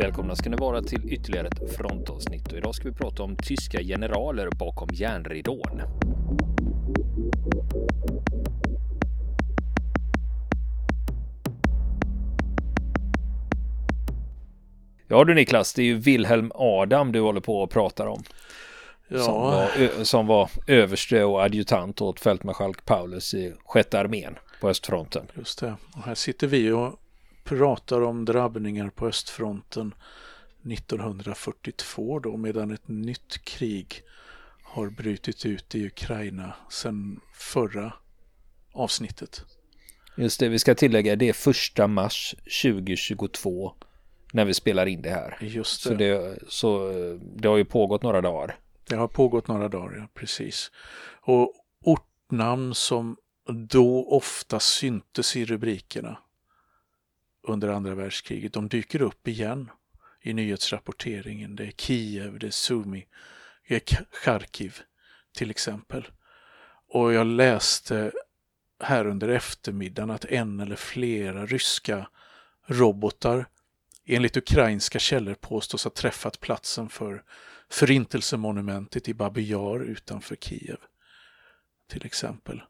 Välkomna ska ni vara till ytterligare ett frontavsnitt och idag ska vi prata om tyska generaler bakom järnridån. Ja du Niklas, det är ju Wilhelm Adam du håller på och pratar om. Ja. Som, var, som var överste och adjutant åt fältmarskalk Paulus i sjätte armén på östfronten. Just det, och här sitter vi och pratar om drabbningar på östfronten 1942 då medan ett nytt krig har brutit ut i Ukraina sedan förra avsnittet. Just det, vi ska tillägga det är första mars 2022 när vi spelar in det här. Just det. Så det, så det har ju pågått några dagar. Det har pågått några dagar, ja, precis. Och ortnamn som då ofta syntes i rubrikerna under andra världskriget, de dyker upp igen i nyhetsrapporteringen. Det är Kiev, det är Sumi, det är Charkiv till exempel. Och jag läste här under eftermiddagen att en eller flera ryska robotar enligt ukrainska källor påstås ha träffat platsen för förintelsemonumentet i Babi Yar utanför Kiev. Till exempel.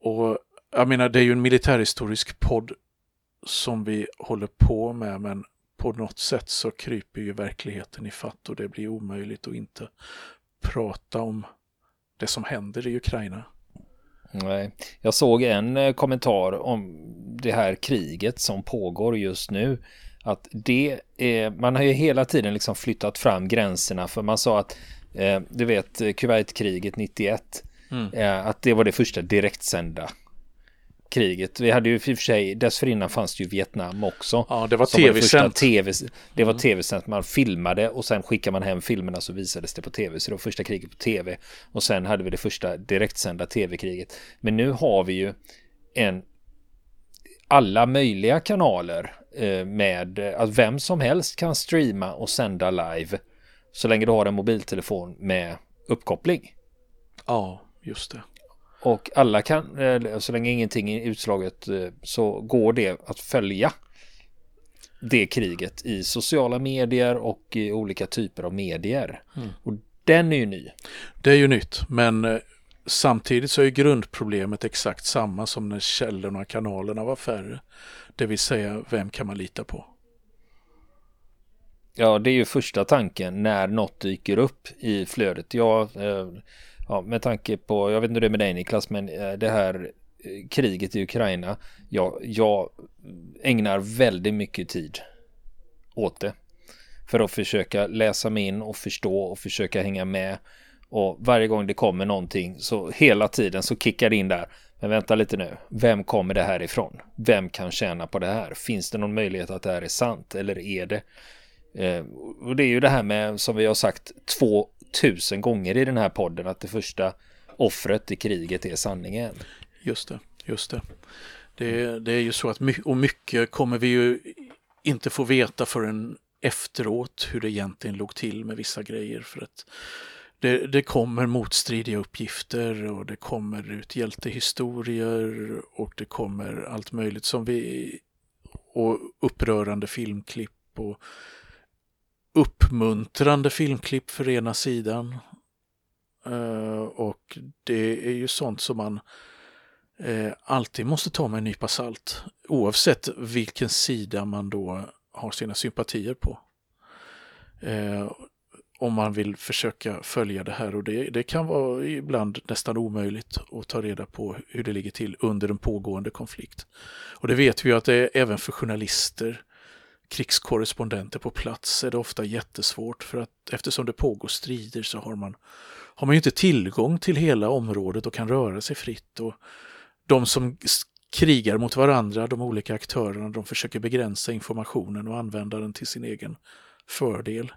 Och jag menar, det är ju en militärhistorisk podd som vi håller på med men på något sätt så kryper ju verkligheten i fatt och det blir omöjligt att inte prata om det som händer i Ukraina. Nej, jag såg en eh, kommentar om det här kriget som pågår just nu. Att det är, man har ju hela tiden liksom flyttat fram gränserna för man sa att eh, du vet Kuwaitkriget 91 mm. eh, att det var det första direktsända kriget. Vi hade ju i och för sig, dessförinnan fanns det ju Vietnam också. Ja, det var tv-sänt. TV, det var mm. tv-sänt, man filmade och sen skickade man hem filmerna så visades det på tv. Så det var första kriget på tv. Och sen hade vi det första direktsända tv-kriget. Men nu har vi ju en alla möjliga kanaler eh, med att vem som helst kan streama och sända live så länge du har en mobiltelefon med uppkoppling. Ja, just det. Och alla kan, eh, så länge ingenting är utslaget eh, så går det att följa det kriget i sociala medier och i olika typer av medier. Mm. Och den är ju ny. Det är ju nytt, men eh, samtidigt så är grundproblemet exakt samma som när källorna och kanalerna var färre. Det vill säga, vem kan man lita på? Ja, det är ju första tanken när något dyker upp i flödet. Jag ja, med tanke på, jag vet inte hur det är med dig Niklas, men eh, det här eh, kriget i Ukraina, jag, jag ägnar väldigt mycket tid åt det. För att försöka läsa mig in och förstå och försöka hänga med. Och varje gång det kommer någonting så hela tiden så kickar det in där. Men vänta lite nu, vem kommer det här ifrån? Vem kan tjäna på det här? Finns det någon möjlighet att det här är sant eller är det? Eh, och det är ju det här med, som vi har sagt, två tusen gånger i den här podden att det första offret i kriget är sanningen. Just det, just det. Det, det är ju så att och mycket kommer vi ju inte få veta förrän efteråt hur det egentligen låg till med vissa grejer. För att det, det, kommer motstridiga uppgifter och det kommer ut hjältehistorier och det kommer allt möjligt som vi och upprörande filmklipp och uppmuntrande filmklipp för ena sidan. Eh, och det är ju sånt som man eh, alltid måste ta med en nypa salt. Oavsett vilken sida man då har sina sympatier på. Eh, om man vill försöka följa det här och det, det kan vara ibland nästan omöjligt att ta reda på hur det ligger till under en pågående konflikt. Och det vet vi ju att det är även för journalister krigskorrespondenter på plats är det ofta jättesvårt för att eftersom det pågår strider så har man, har man ju inte tillgång till hela området och kan röra sig fritt. Och de som krigar mot varandra, de olika aktörerna, de försöker begränsa informationen och använda den till sin egen fördel.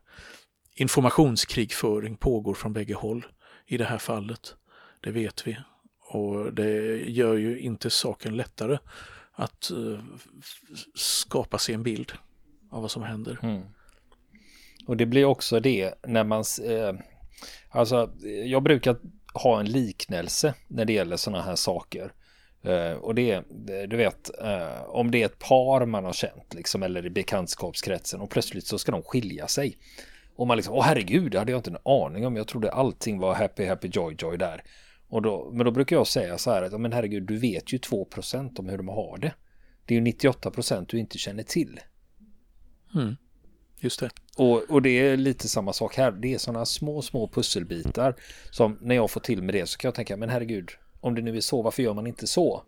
Informationskrigföring pågår från bägge håll i det här fallet. Det vet vi. Och det gör ju inte saken lättare att eh, skapa sig en bild av vad som händer. Mm. Och det blir också det när man, eh, alltså jag brukar ha en liknelse när det gäller sådana här saker. Eh, och det, du vet, eh, om det är ett par man har känt liksom, eller i bekantskapskretsen och plötsligt så ska de skilja sig. Och man liksom, åh herregud, det hade jag inte en aning om. Jag trodde allting var happy, happy, joy, joy där. Och då, men då brukar jag säga så här att, men herregud, du vet ju 2% om hur de har det. Det är ju 98% du inte känner till. Mm. Just det. Och, och det är lite samma sak här. Det är sådana små, små pusselbitar som när jag får till med det så kan jag tänka, men herregud, om det nu är så, varför gör man inte så?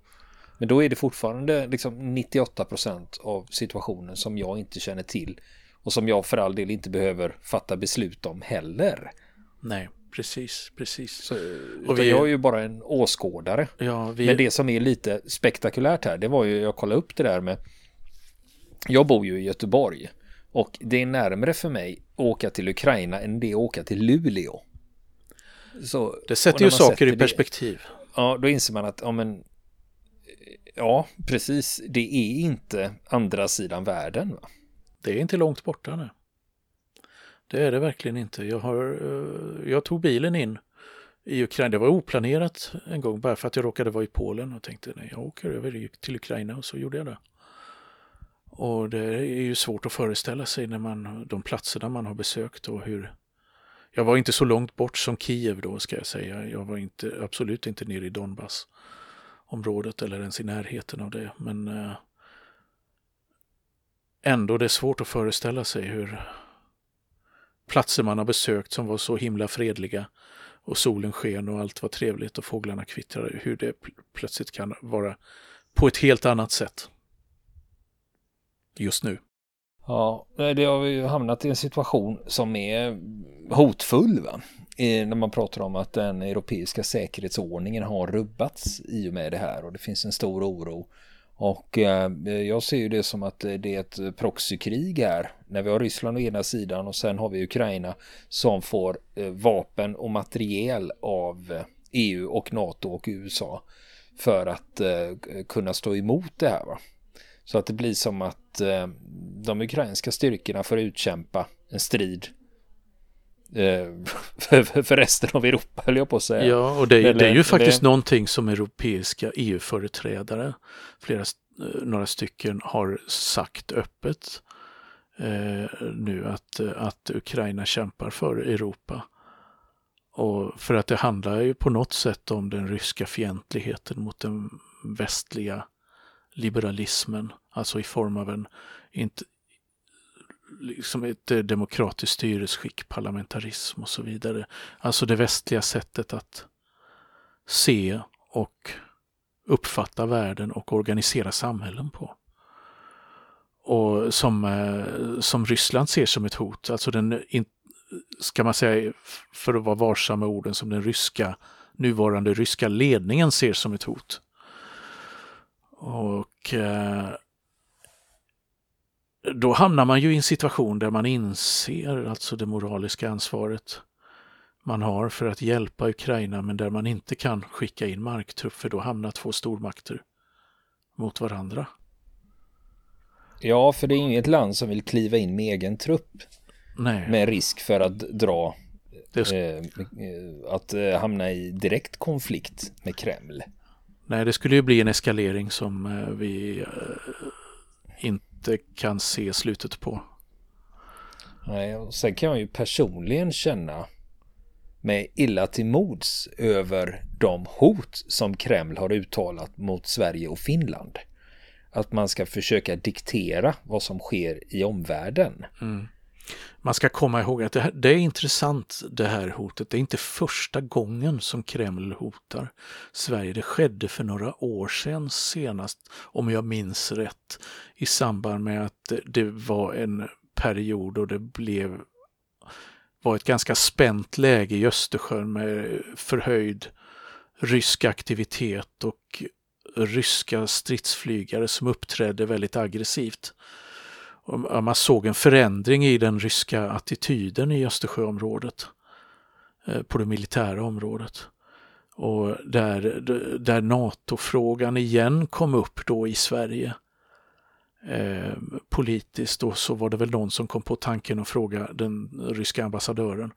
Men då är det fortfarande liksom 98% av situationen som jag inte känner till och som jag för all del inte behöver fatta beslut om heller. Nej, precis, precis. Så, och vi, jag är ju bara en åskådare. Ja, vi... Men det som är lite spektakulärt här, det var ju, jag kollade upp det där med, jag bor ju i Göteborg och det är närmare för mig att åka till Ukraina än det att åka till Luleå. Så, det sätter ju saker i perspektiv. Det, ja, då inser man att, ja men, ja, precis, det är inte andra sidan världen. Va? Det är inte långt borta nu. Det är det verkligen inte. Jag, har, eh, jag tog bilen in i Ukraina. Det var oplanerat en gång bara för att jag råkade vara i Polen och tänkte nej, jag åker över till Ukraina och så gjorde jag det. Och det är ju svårt att föreställa sig när man, de platserna man har besökt och hur... Jag var inte så långt bort som Kiev då ska jag säga. Jag var inte, absolut inte nere i Donbass området eller ens i närheten av det. Men eh, ändå det är svårt att föreställa sig hur platser man har besökt som var så himla fredliga och solen sken och allt var trevligt och fåglarna kvittrade, hur det plötsligt kan vara på ett helt annat sätt just nu. Ja, det har vi ju hamnat i en situation som är hotfull va? när man pratar om att den europeiska säkerhetsordningen har rubbats i och med det här och det finns en stor oro och eh, jag ser ju det som att det är ett proxykrig här. När vi har Ryssland å ena sidan och sen har vi Ukraina som får eh, vapen och materiel av eh, EU och NATO och USA för att eh, kunna stå emot det här. Va? Så att det blir som att de ukrainska styrkorna får utkämpa en strid för resten av Europa, höll jag på att säga. Ja, och det, Eller, det är ju faktiskt det... någonting som europeiska EU-företrädare, flera, eh, några stycken, har sagt öppet eh, nu att, att Ukraina kämpar för Europa. Och för att det handlar ju på något sätt om den ryska fientligheten mot den västliga liberalismen, alltså i form av en inte, liksom ett eh, demokratiskt styresskick, parlamentarism och så vidare. Alltså det västliga sättet att se och uppfatta världen och organisera samhällen på. Och som, eh, som Ryssland ser som ett hot, alltså den, ska man säga, för att vara varsam med orden, som den ryska, nuvarande ryska ledningen ser som ett hot. Och eh, då hamnar man ju i en situation där man inser alltså det moraliska ansvaret man har för att hjälpa Ukraina men där man inte kan skicka in marktrupp för då hamnar två stormakter mot varandra. Ja, för det är inget land som vill kliva in med egen trupp. Nej. Med risk för att dra eh, eh, att eh, hamna i direkt konflikt med Kreml. Nej, det skulle ju bli en eskalering som eh, vi eh, inte inte kan se slutet på. Nej, och sen kan jag ju personligen känna mig illa till mods över de hot som Kreml har uttalat mot Sverige och Finland. Att man ska försöka diktera vad som sker i omvärlden. Mm. Man ska komma ihåg att det, här, det, är intressant det här hotet. Det är inte första gången som Kreml hotar Sverige. Det skedde för några år sedan senast, om jag minns rätt, i samband med att det var en period och det blev var ett ganska spänt läge i Östersjön med förhöjd rysk aktivitet och ryska stridsflygare som uppträdde väldigt aggressivt man såg en förändring i den ryska attityden i Östersjöområdet eh, på det militära området. Och där, där NATO-frågan igen kom upp då i Sverige eh, politiskt och så var det väl någon som kom på tanken att fråga den ryska ambassadören.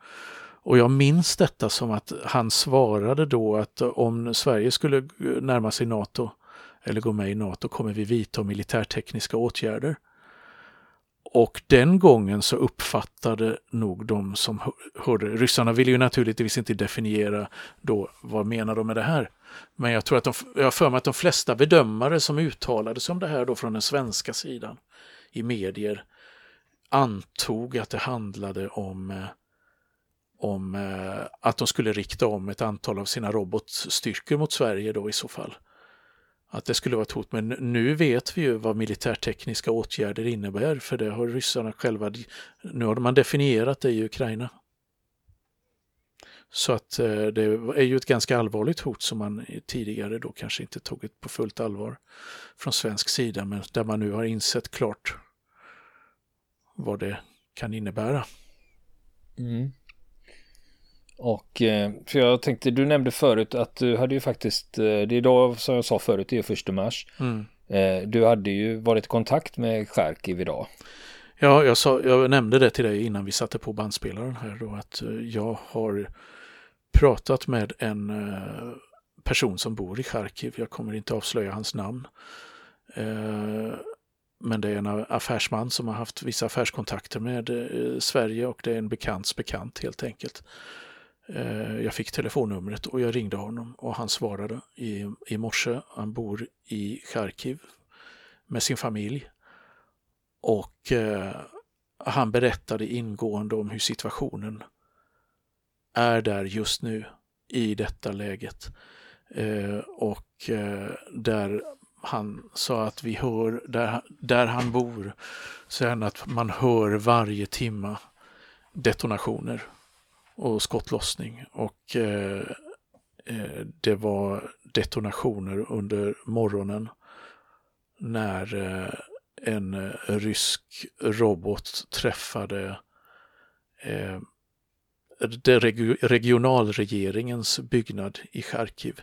Och jag minns detta som att han svarade då att eh, om Sverige skulle närma sig NATO eller gå med i NATO kommer vi vidta militärtekniska åtgärder. Och den gången så uppfattade nog de som hörde, ryssarna ville ju naturligtvis inte definiera då vad menar de med det här. Men jag tror att de, jag har för mig att de flesta bedömare som uttalade sig om det här då från den svenska sidan i medier antog att det handlade om, eh, om eh, att de skulle rikta om ett antal av sina robotstyrkor mot Sverige då i så fall att det skulle vara ett hot. Men nu vet vi ju vad militärtekniska åtgärder innebär för det har ryssarna själva, nu har man definierat det i Ukraina. Så att eh, det är ju ett ganska allvarligt hot som man tidigare då kanske inte tog på fullt allvar från svensk sida men där man nu har insett klart vad det kan innebära. Mm. Och eh, för jag tänkte, du nämnde förut att du hade ju faktiskt, eh, det är idag som jag sa förut, det är första mars. Mm. Eh, du hade ju varit i kontakt med Charkiv idag. Ja, jag, sa, jag nämnde det till dig innan vi satte på bandspelaren här då att jag har pratat med en person som bor i Charkiv. Jag kommer inte avslöja hans namn. Men det är en affärsman som har haft vissa affärskontakter med Sverige och det är en bekants bekant helt enkelt. Eh, jag fick telefonnumret och jag ringde honom och han svarade i, i morse. Han bor i Charkiv med sin familj. Och eh, han berättade ingående om hur situationen är där just nu i detta läget. Eh, och eh, där han sa att vi hör, där, där han bor, så är det att man hör varje timma detonationer och skottlossning och eh, eh, det var detonationer under morgonen när eh, en eh, rysk robot träffade eh, det reg regionalregeringens byggnad i Charkiv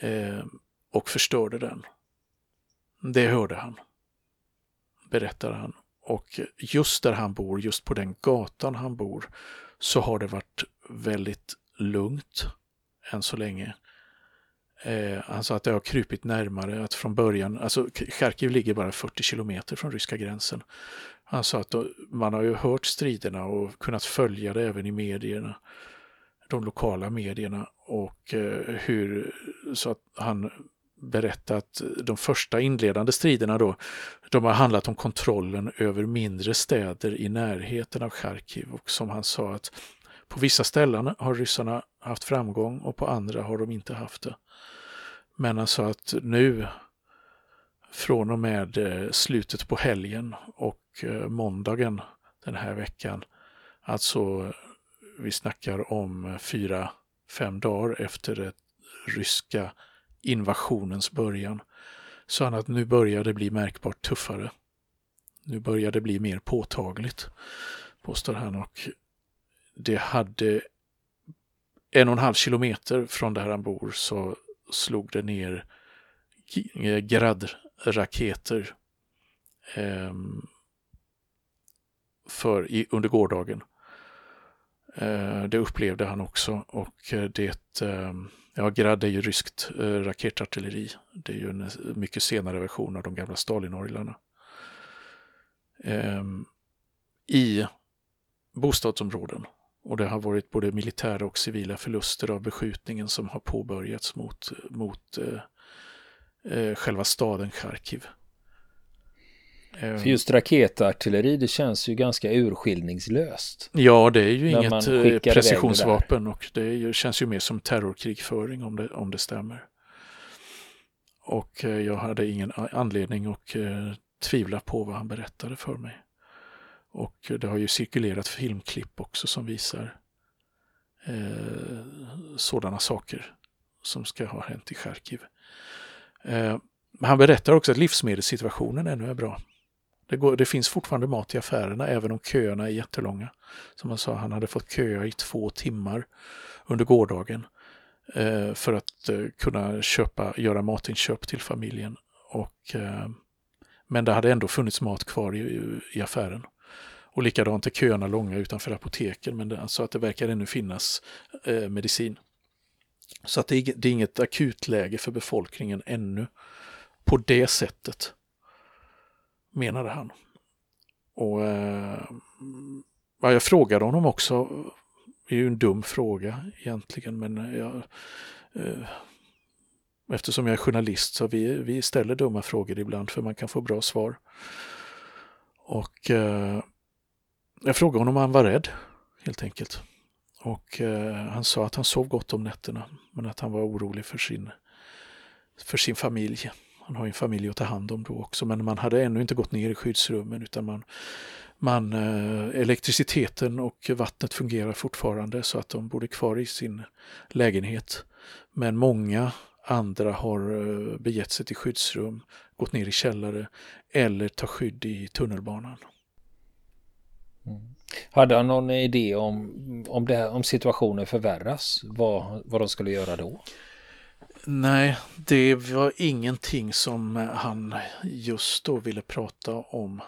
eh, och förstörde den. Det hörde han, berättar han. Och just där han bor, just på den gatan han bor, så har det varit väldigt lugnt än så länge. Eh, han sa att det har krypit närmare, att från början, alltså Charkiv ligger bara 40 kilometer från ryska gränsen. Han sa att då, man har ju hört striderna och kunnat följa det även i medierna, de lokala medierna och eh, hur, så att han berätta att de första inledande striderna då, de har handlat om kontrollen över mindre städer i närheten av Charkiv och som han sa att på vissa ställen har ryssarna haft framgång och på andra har de inte haft det. Men han sa att nu från och med eh, slutet på helgen och eh, måndagen den här veckan, alltså vi snackar om eh, fyra, fem dagar efter det ryska invasionens början sa han att nu börjar det bli märkbart tuffare. Nu börjar det bli mer påtagligt, påstår han. Och det hade en och en halv kilometer från där han bor så slog det ner eh, gradraketer eh, för, i, under gårdagen. Eh, det upplevde han också och eh, det ehm, Ja, Grad är ju ryskt eh, raketartilleri. Det är ju en mycket senare version av de gamla Stalinorglarna. Ehm, I bostadsområden. Och det har varit både militära och civila förluster av beskjutningen som har påbörjats mot, mot eh, eh själva staden Charkiv. För ehm. just raketartilleri, det känns ju ganska urskiljningslöst. Ja, det är ju inget eh, precisionsvapen och det ju, känns ju mer som terrorkrigföring om det, om det stämmer. Och eh, jag hade ingen anledning att eh, tvivla på vad han berättade för mig. Och det har ju cirkulerat filmklipp också som visar eh, sådana saker som ska ha hänt i Charkiv. Eh, han berättar också att livsmedelssituationen ännu är bra. Det, går, det, finns fortfarande mat i affärerna även om köerna är jättelånga. Som han sa, han hade fått köa i två timmar under gårdagen eh, för att eh, kunna köpa, göra matinköp till familjen. Och, eh, men det hade ändå funnits mat kvar i, i affären. Och likadant är köerna långa utanför apoteken men det, alltså att det verkar ännu finnas eh, medicin. Så att det det är inget akutläge för befolkningen ännu på det sättet, menade han. Och eh, jag frågade honom också, det är ju en dum fråga egentligen, men jag, eh, eftersom jag är journalist så vi, vi ställer dumma frågor ibland för man kan få bra svar. Och eh, jag frågade honom om han var rädd, helt enkelt. Och eh, han sa att han sov gott om nätterna, men att han var orolig för sin, för sin familj. Han har ju en familj att ta hand om då också, men man hade ännu inte gått ner i skyddsrummen utan man, man eh, elektriciteten och vattnet fungerar fortfarande så att de bor kvar i sin lägenhet. Men många andra har eh, begett sig till skyddsrum, gått ner i källare eller tar skydd i tunnelbanan. Mm. Hade han någon idé om, om, det, om situationen förvärras, vad, vad de skulle göra då? Nej, det var ingenting som eh, han just då ville prata om.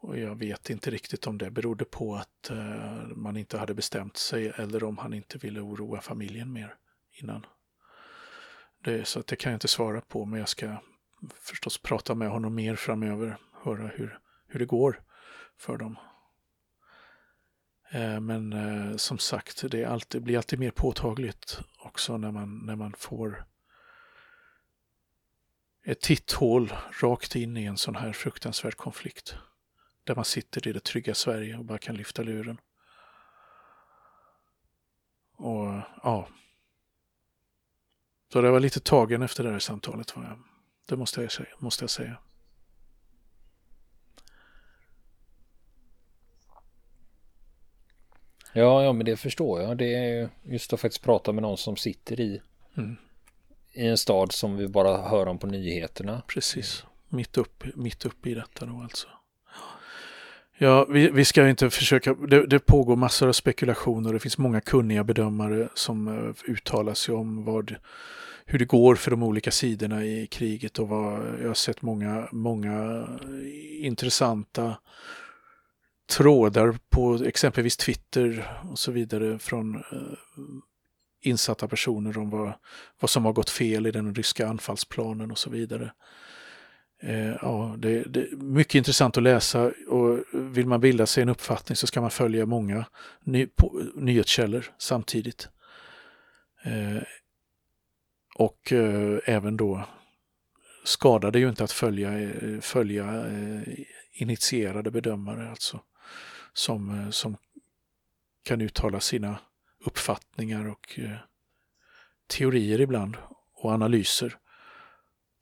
Och jag vet inte riktigt om det berodde på att eh, man inte hade bestämt sig eller om han inte ville oroa familjen mer innan. Det, så det kan jag inte svara på, men jag ska förstås prata med honom mer framöver, höra hur, hur det går för dem. Eh, men som sagt, det alltid, blir alltid mer påtagligt också när man, när man får ett titthål rakt in i en sån här fruktansvärd konflikt. Där man sitter i det trygga Sverige och bara kan lyfta luren. Och ja. Så det var lite tagen efter det här samtalet. Var jag. Det måste jag, säga, måste jag säga. Ja, ja, men det förstår jag. Det är just att faktiskt prata med någon som sitter i, mm. i en stad som vi bara hör om på nyheterna. Precis, mitt upp, mitt upp i detta då alltså. Ja, vi, vi ska inte försöka, det, det, pågår massor av spekulationer, det finns många kunniga bedömare som uh, uttalar sig om vad, hur det går för de olika sidorna i kriget och vad, jag har sett många, många intressanta trådar på exempelvis Twitter och så vidare från eh, insatta personer om vad, vad som har gått fel i den ryska anfallsplanen och så vidare. Eh, ja, det, det, är mycket intressant att läsa och vill man bilda sig en uppfattning så ska man följa många ny, på, nyhetskällor samtidigt. Eh, och eh, även då skadar det ju inte att följa, eh, följa eh, initierade bedömare alltså som, eh, som kan uttala sina uppfattningar och eh, teorier ibland och analyser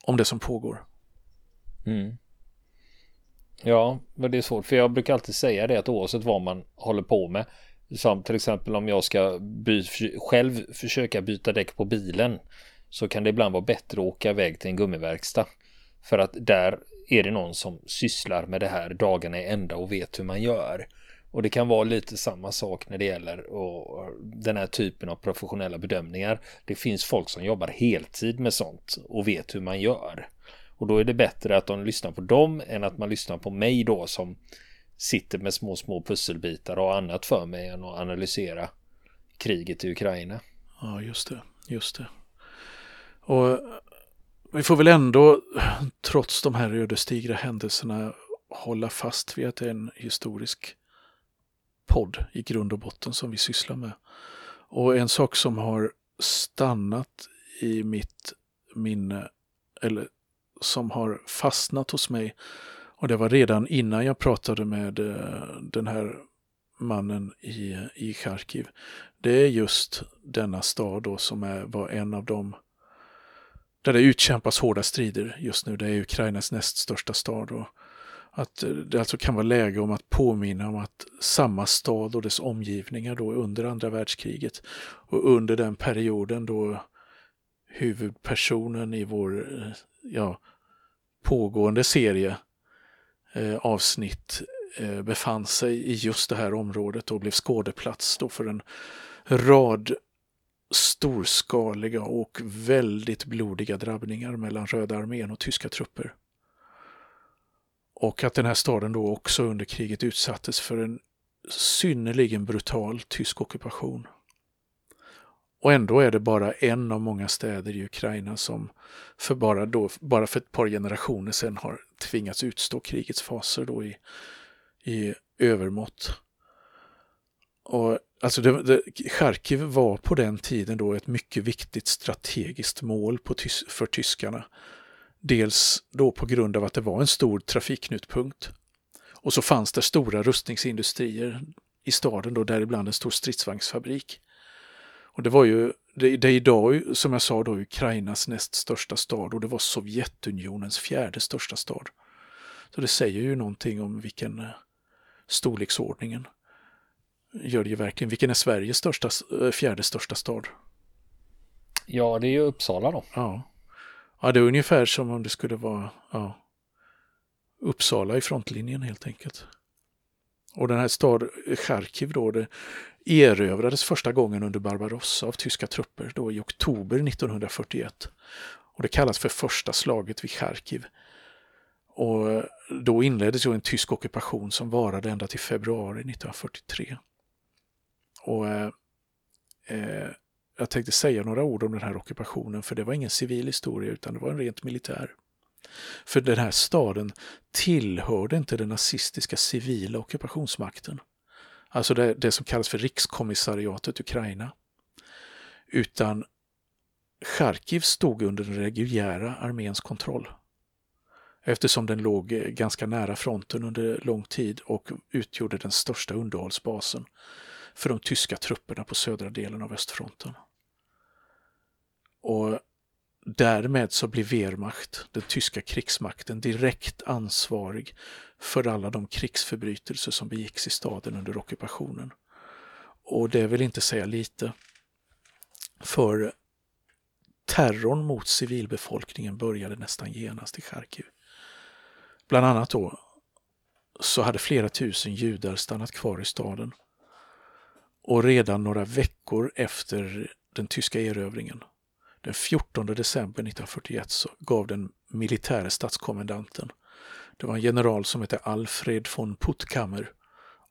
om det som pågår. Mm. Ja, men det är svårt för jag brukar alltid säga det att oavsett vad man håller på med som till exempel om jag ska by själv försöka byta däck på bilen så kan det ibland vara bättre att åka iväg till en gummiverkstad. För att där är det någon som sysslar med det här dagarna i ända och vet hur man gör. Och det kan vara lite samma sak när det gäller och den här typen av professionella bedömningar. Det finns folk som jobbar heltid med sånt och vet hur man gör. Och då är det bättre att de lyssnar på dem än att man lyssnar på mig då som sitter med små, små pusselbitar och annat för mig än att analysera kriget i Ukraina. Ja, just det. Just det. Och vi får väl ändå, trots de här ödesdigra händelserna, hålla fast vid att det är en historisk podd i grund och botten som vi sysslar med. Och en sak som har stannat i mitt minne, eller som har fastnat hos mig, och det var redan innan jag pratade med eh, den här mannen i, i Charkiv. Det är just denna stad då som är, var en av de där det utkämpas hårda strider just nu. Det är Ukrainas näst största stad. Och att det alltså kan vara läge om att påminna om att samma stad och dess omgivningar då under andra världskriget och under den perioden då huvudpersonen i vår eh, ja, pågående serie eh, avsnitt eh, befann sig i just det här området och blev skådeplats då för en rad storskaliga och väldigt blodiga drabbningar mellan Röda armén och tyska trupper. Och att den här staden då också under kriget utsattes för en synnerligen brutal tysk ockupation. Och ändå är det bara en av många städer i Ukraina som för bara, då, bara för ett par generationer sedan har tvingats utstå krigets faser då i, i övermått. Och alltså det, det, Charkiv var på den tiden då ett mycket viktigt strategiskt mål på, för tyskarna. Dels då på grund av att det var en stor trafikknutpunkt. Och så fanns det stora rustningsindustrier i staden då, däribland en stor stridsvagnsfabrik. Och det var ju, det, det är idag som jag sa då Ukrainas näst största stad och det var Sovjetunionens fjärde största stad. Så det säger ju någonting om vilken eh, storleksordningen gör det ju verkligen. Vilken är Sveriges största, eh, fjärde största stad? Ja, det är ju Uppsala då. Ja. Ja, det är ungefär som om det skulle vara ja, Uppsala i frontlinjen helt enkelt. Och den här staden Charkiv då, det erövrades första gången under Barbarossa av tyska trupper då i oktober 1941. Och det kallas för första slaget vid Charkiv. Och då inleddes ju en tysk ockupation som varade ända till februari 1943. Och eh, eh, jag tänkte säga några ord om den här ockupationen för det var ingen civil historia utan det var en rent militär. För den här staden tillhörde inte den nazistiska civila ockupationsmakten. Alltså det, det som kallas för rikskommissariatet Ukraina. Utan Charkiv stod under den reguljära arméns kontroll. Eftersom den låg eh, ganska nära fronten under lång tid och utgjorde den största underhållsbasen för de tyska trupperna på södra delen av östfronten. Och därmed så blir Wehrmacht, den tyska krigsmakten, direkt ansvarig för alla de krigsförbrytelser som begicks i staden under ockupationen. Och det vill inte säga lite. För terrorn mot civilbefolkningen började nästan genast i Charkiv. Bland annat då så hade flera tusen judar stannat kvar i staden och redan några veckor efter den tyska erövringen, den 14 december 1941, så gav den militäre statskommendanten, det var en general som hette Alfred von Puttkammer,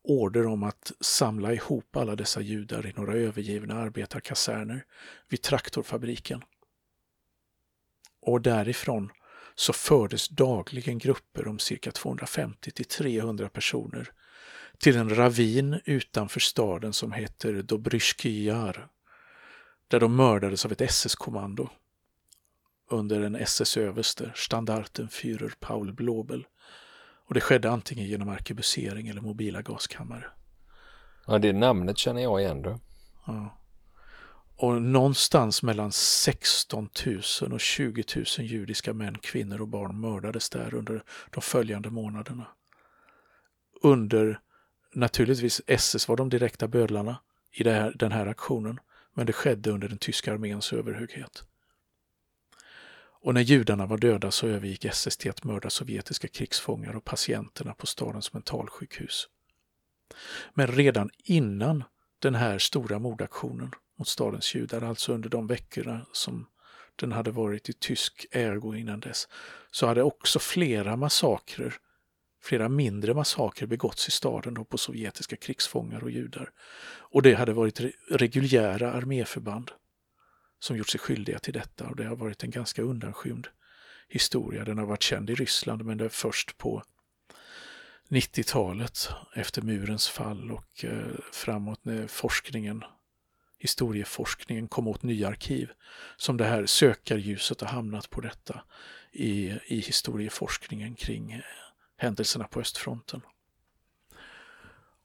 order om att samla ihop alla dessa judar i några övergivna arbetarkaserner vid traktorfabriken. Och därifrån så fördes dagligen grupper om cirka 250 till 300 personer till en ravin utanför staden som heter Dobryshkyjar, där de mördades av ett SS-kommando under en SS-överste, Standartenführer Paul Blobel. Och det skedde antingen genom arkebusering eller mobila gaskammare. Ja, det namnet känner jag igen då. Ja. Och någonstans mellan 16 000 och 20 000 judiska män, kvinnor och barn mördades där under de följande månaderna. Under Naturligtvis SS var de direkta bödlarna i här, den här aktionen, men det skedde under den tyska arméns överhöghet. Och när judarna var döda så övergick SS till att mörda sovjetiska krigsfångar och patienterna på stadens mentalsjukhus. Men redan innan den här stora mordaktionen mot stadens judar, alltså under de veckorna som den hade varit i tysk ägo innan dess, så hade också flera massakrer flera mindre massakrer begåtts i staden då på sovjetiska krigsfångar och judar. Och det hade varit reguljära arméförband som gjort sig skyldiga till detta och det har varit en ganska undanskymd historia. Den har varit känd i Ryssland men det är först på 90-talet efter murens fall och eh, framåt när forskningen, historieforskningen kom åt nya arkiv som det här sökarljuset har hamnat på detta i, i historieforskningen kring händelserna på östfronten.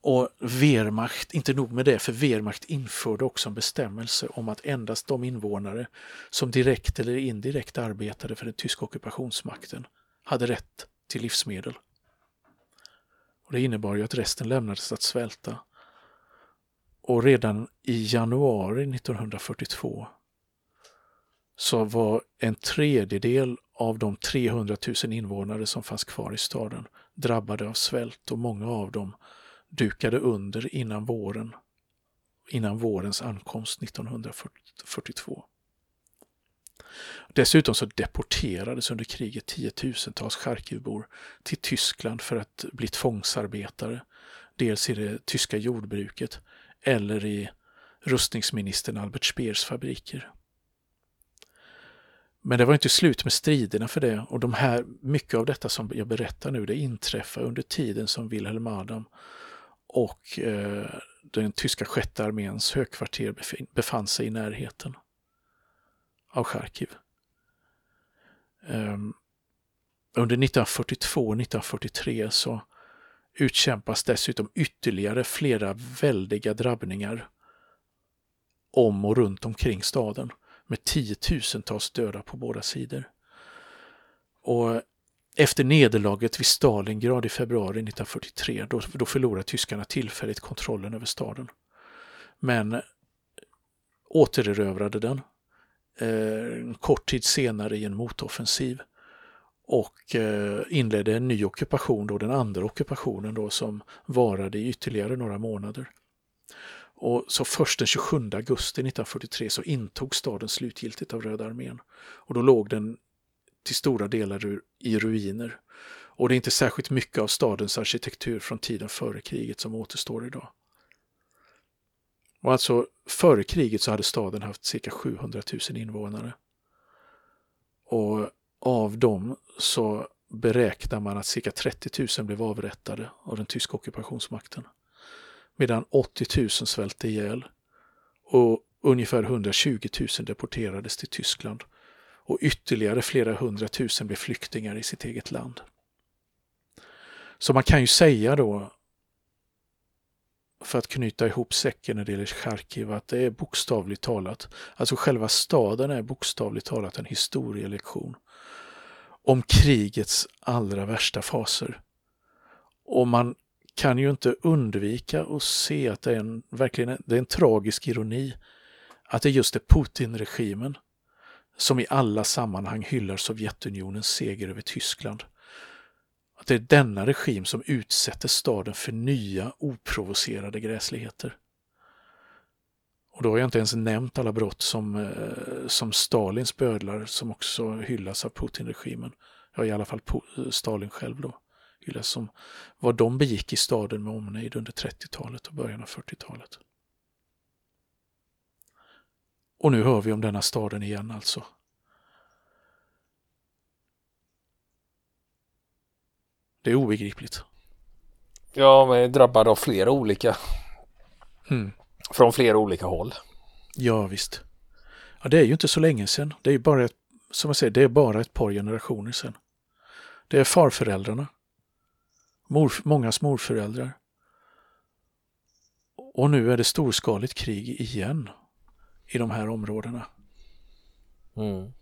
Och Wehrmacht, inte nog med det, för Wehrmacht införde också en bestämmelse om att endast de invånare som direkt eller indirekt arbetade för den tyska ockupationsmakten hade rätt till livsmedel. Och det innebar ju att resten lämnades att svälta. Och redan i januari 1942 så var en tredjedel av de 300 000 invånare som fanns kvar i staden drabbade av svält och många av dem dukade under innan våren, innan vårens ankomst 1942. Dessutom så deporterades under kriget tiotusentals Charkivbor till Tyskland för att bli tvångsarbetare, dels i det tyska jordbruket eller i rustningsministern Albert Speers fabriker. Men det var inte slut med striderna för det och de här, mycket av detta som jag berättar nu det inträffade under tiden som Wilhelm Adam och eh, den tyska sjätte arméns högkvarter befann sig i närheten av Charkiv. Um, under 1942 och 1943 så utkämpas dessutom ytterligare flera väldiga drabbningar om och runt omkring staden med tiotusentals döda på båda sidor. Och efter nederlaget vid Stalingrad i februari 1943 då, då förlorade tyskarna tillfälligt kontrollen över staden. Men återerövrade den eh, en kort tid senare i en motoffensiv och eh, inledde en ny ockupation, då, den andra ockupationen då, som varade i ytterligare några månader. Och så först den 27 augusti 1943 så intog staden slutgiltigt av Röda armén. Och då låg den till stora delar i ruiner. Och det är inte särskilt mycket av stadens arkitektur från tiden före kriget som återstår idag. Och alltså före kriget så hade staden haft cirka 700 000 invånare. Och av dem så beräknar man att cirka 30 000 blev avrättade av den tyska ockupationsmakten. Medan 80 000 svälte ihjäl och ungefär 120 000 deporterades till Tyskland och ytterligare flera hundratusen blev flyktingar i sitt eget land. Så man kan ju säga då, för att knyta ihop säcken när det gäller Charkiv, att det är bokstavligt talat, alltså själva staden är bokstavligt talat en historielektion om krigets allra värsta faser. Och man kan ju inte undvika att se att det är en, verkligen, det är en tragisk ironi att det just är Putin-regimen som i alla sammanhang hyllar Sovjetunionens seger över Tyskland. Att det är denna regim som utsätter staden för nya oprovocerade gräsligheter. Och då har jag inte ens nämnt alla brott som, eh, som Stalins bödlar som också hyllas av Putin-regimen. Ja, i alla fall Stalin själv då. Hyllas som vad de begick i staden med omnejd under 30-talet och början av 40-talet. Och nu hör vi om denna staden igen alltså. Det är obegripligt. Ja, men är drabbad av flera olika. Mm. Från flera olika håll. Ja, visst. Ja, det är ju inte så länge sedan. Det är ju bara ett, som jag säger, det är bara ett par generationer sedan. Det är farföräldrarna. Mor, mångas morföräldrar. Och nu är det storskaligt krig igen i de här områdena. Mm.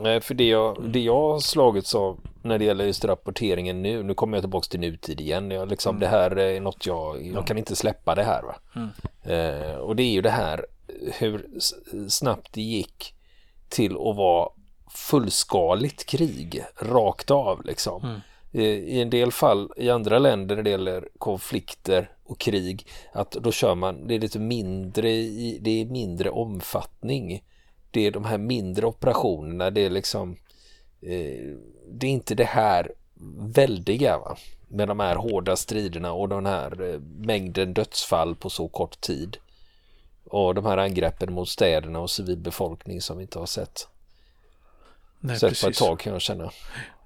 Nej, för det jag, det jag har slagits av när det gäller just rapporteringen nu, nu kommer jag tillbaka till nutid igen. Jag, liksom, mm. Det här är något jag, jag kan inte släppa det här. Va? Mm. Eh, och det är ju det här hur snabbt det gick till att vara fullskaligt krig rakt av liksom. Mm. I en del fall i andra länder när det gäller konflikter och krig att då kör man, det är lite mindre det är mindre omfattning. Det är de här mindre operationerna, det är liksom eh, det är inte det här väldiga va? med de här hårda striderna och den här eh, mängden dödsfall på så kort tid. Och de här angreppen mot städerna och civilbefolkning som vi inte har sett. Nej, sett precis. på ett tag kan jag känna.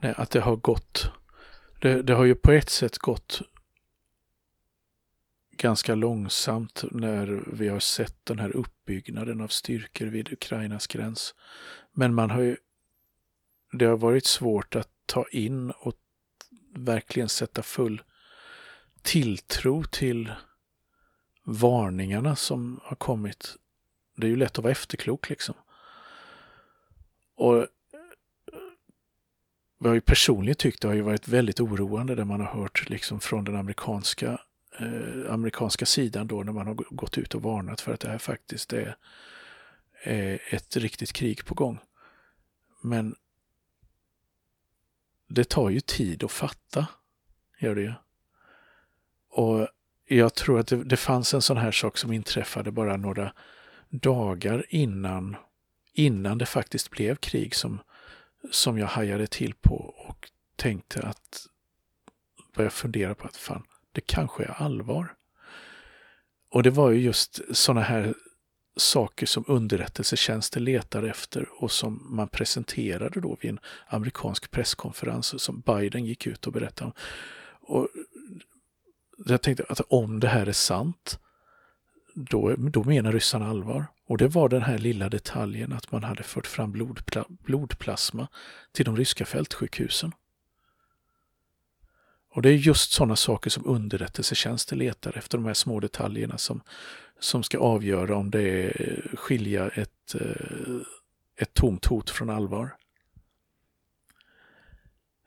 Nej, att det har gått det, det har ju på ett sätt gått ganska långsamt när vi har sett den här uppbyggnaden av styrkor vid Ukrainas gräns. Men man har ju, det har varit svårt att ta in och verkligen sätta full tilltro till varningarna som har kommit. Det är ju lätt att vara efterklok liksom. Och vad jag personligen tyckt har ju varit väldigt oroande det man har hört liksom från den amerikanska, eh, amerikanska sidan då när man har gått ut och varnat för att det här faktiskt är, är ett riktigt krig på gång. Men det tar ju tid att fatta, gör det ju. Och jag tror att det, det fanns en sån här sak som inträffade bara några dagar innan, innan det faktiskt blev krig som som jag hajade till på och tänkte att börja fundera på att fan, det kanske är allvar. och det var ju just sådana här saker som underrättelsetjänster letar efter och som man presenterade då vid en amerikansk presskonferens som Biden gick ut och berättade om. Och jag tänkte att om det här är sant, då, då menar ryssarna allvar. Och det var den här lilla detaljen att man hade fört fram blodpla blodplasma till de ryska fältsjukhusen. Och det är just sådana saker som underrättelsetjänster letar efter, de här små detaljerna som, som ska avgöra om det är skilja ett, eh, ett tomt hot från allvar.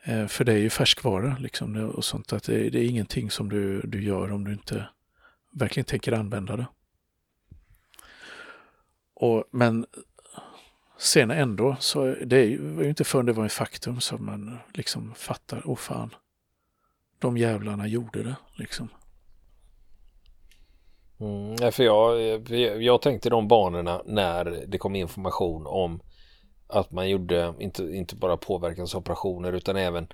Eh, för det är ju färskvara liksom och sånt att det, det är ingenting som du, du gör om du inte verkligen tänker använda det. Och, men sen ändå så det var ju inte förrän det var en faktum som man liksom fattar, åh oh fan, de jävlarna gjorde det liksom. Mm, för jag, jag tänkte de banorna när det kom information om att man gjorde inte, inte bara påverkansoperationer utan även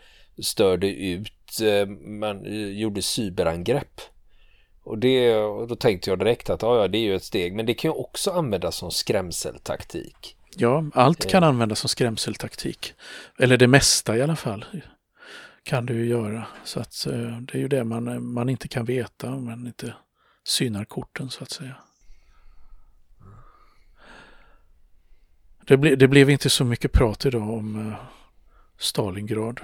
störde ut, eh, man eh, gjorde cyberangrepp. Och det, då tänkte jag direkt att ja, det är ju ett steg, men det kan ju också användas som skrämseltaktik. Ja, allt kan eh. användas som skrämseltaktik. Eller det mesta i alla fall kan du ju göra. Så att eh, det är ju det man, man inte kan veta om man inte synar korten så att säga. Det, ble, det blev inte så mycket prat idag om eh, Stalingrad.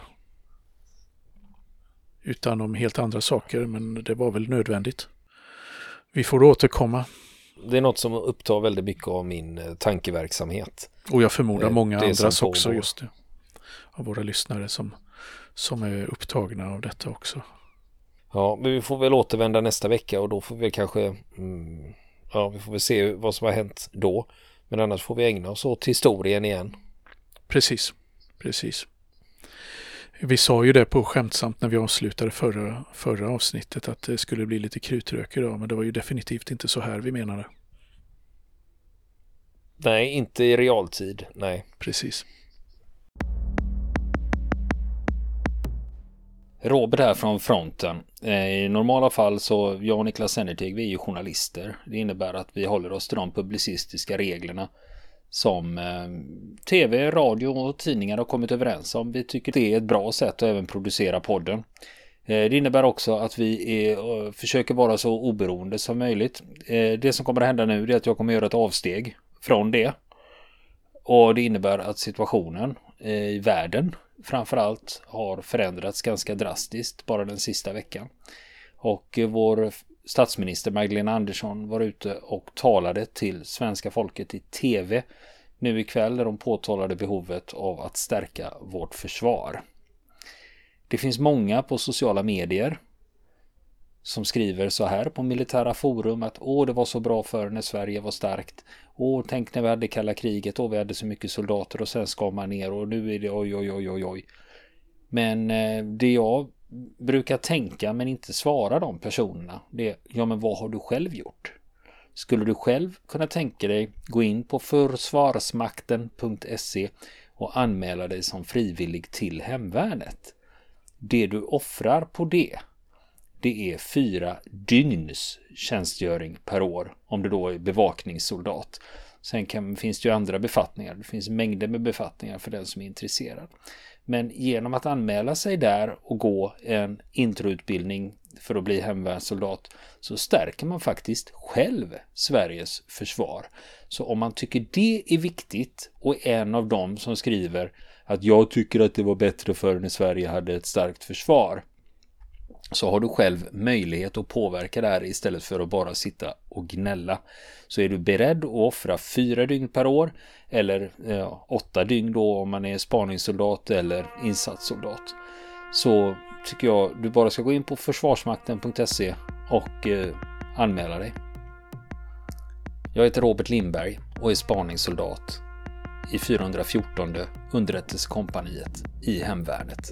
Utan om helt andra saker, men det var väl nödvändigt. Vi får återkomma. Det är något som upptar väldigt mycket av min eh, tankeverksamhet. Och jag förmodar många andras också, just det. Av våra lyssnare som, som är upptagna av detta också. Ja, men vi får väl återvända nästa vecka och då får vi kanske mm, Ja, vi får väl se vad som har hänt då. Men annars får vi ägna oss åt historien igen. Precis, precis. Vi sa ju det på skämtsamt när vi avslutade förra, förra avsnittet att det skulle bli lite krutrök idag, men det var ju definitivt inte så här vi menade. Nej, inte i realtid, nej. Precis. Robert här från fronten. Eh, I normala fall så jag och Niklas Sennertig vi är ju journalister. Det innebär att vi håller oss till de publicistiska reglerna som eh, tv, radio och tidningar har kommit överens om. Vi tycker det är ett bra sätt att även producera podden. Eh, det innebär också att vi är, eh, försöker vara så oberoende som möjligt. Eh, det som kommer att hända nu är att jag kommer att göra ett avsteg från det. Och det innebär att situationen eh, i världen framförallt har förändrats ganska drastiskt bara den sista veckan. Och vår statsminister Magdalena Andersson var ute och talade till svenska folket i tv nu ikväll där de påtalade behovet av att stärka vårt försvar. Det finns många på sociala medier som skriver så här på militära forum att åh, det var så bra förr när Sverige var starkt. Åh, tänk när vi hade kalla kriget och vi hade så mycket soldater och sen ska man ner och nu är det oj, oj, oj, oj, oj. Men eh, det jag brukar tänka men inte svara de personerna det är ja, men vad har du själv gjort? Skulle du själv kunna tänka dig gå in på försvarsmakten.se och anmäla dig som frivillig till hemvärnet? Det du offrar på det det är fyra dygns tjänstgöring per år om du då är bevakningssoldat. Sen kan, finns det ju andra befattningar. Det finns mängder med befattningar för den som är intresserad. Men genom att anmäla sig där och gå en introutbildning för att bli hemvärnssoldat så stärker man faktiskt själv Sveriges försvar. Så om man tycker det är viktigt och är en av dem som skriver att jag tycker att det var bättre förr när Sverige hade ett starkt försvar så har du själv möjlighet att påverka det här istället för att bara sitta och gnälla. Så är du beredd att offra fyra dygn per år eller ja, åtta dygn då om man är spaningssoldat eller insatssoldat så tycker jag du bara ska gå in på försvarsmakten.se och eh, anmäla dig. Jag heter Robert Lindberg och är spaningssoldat i 414 underrättelsekompaniet i Hemvärnet.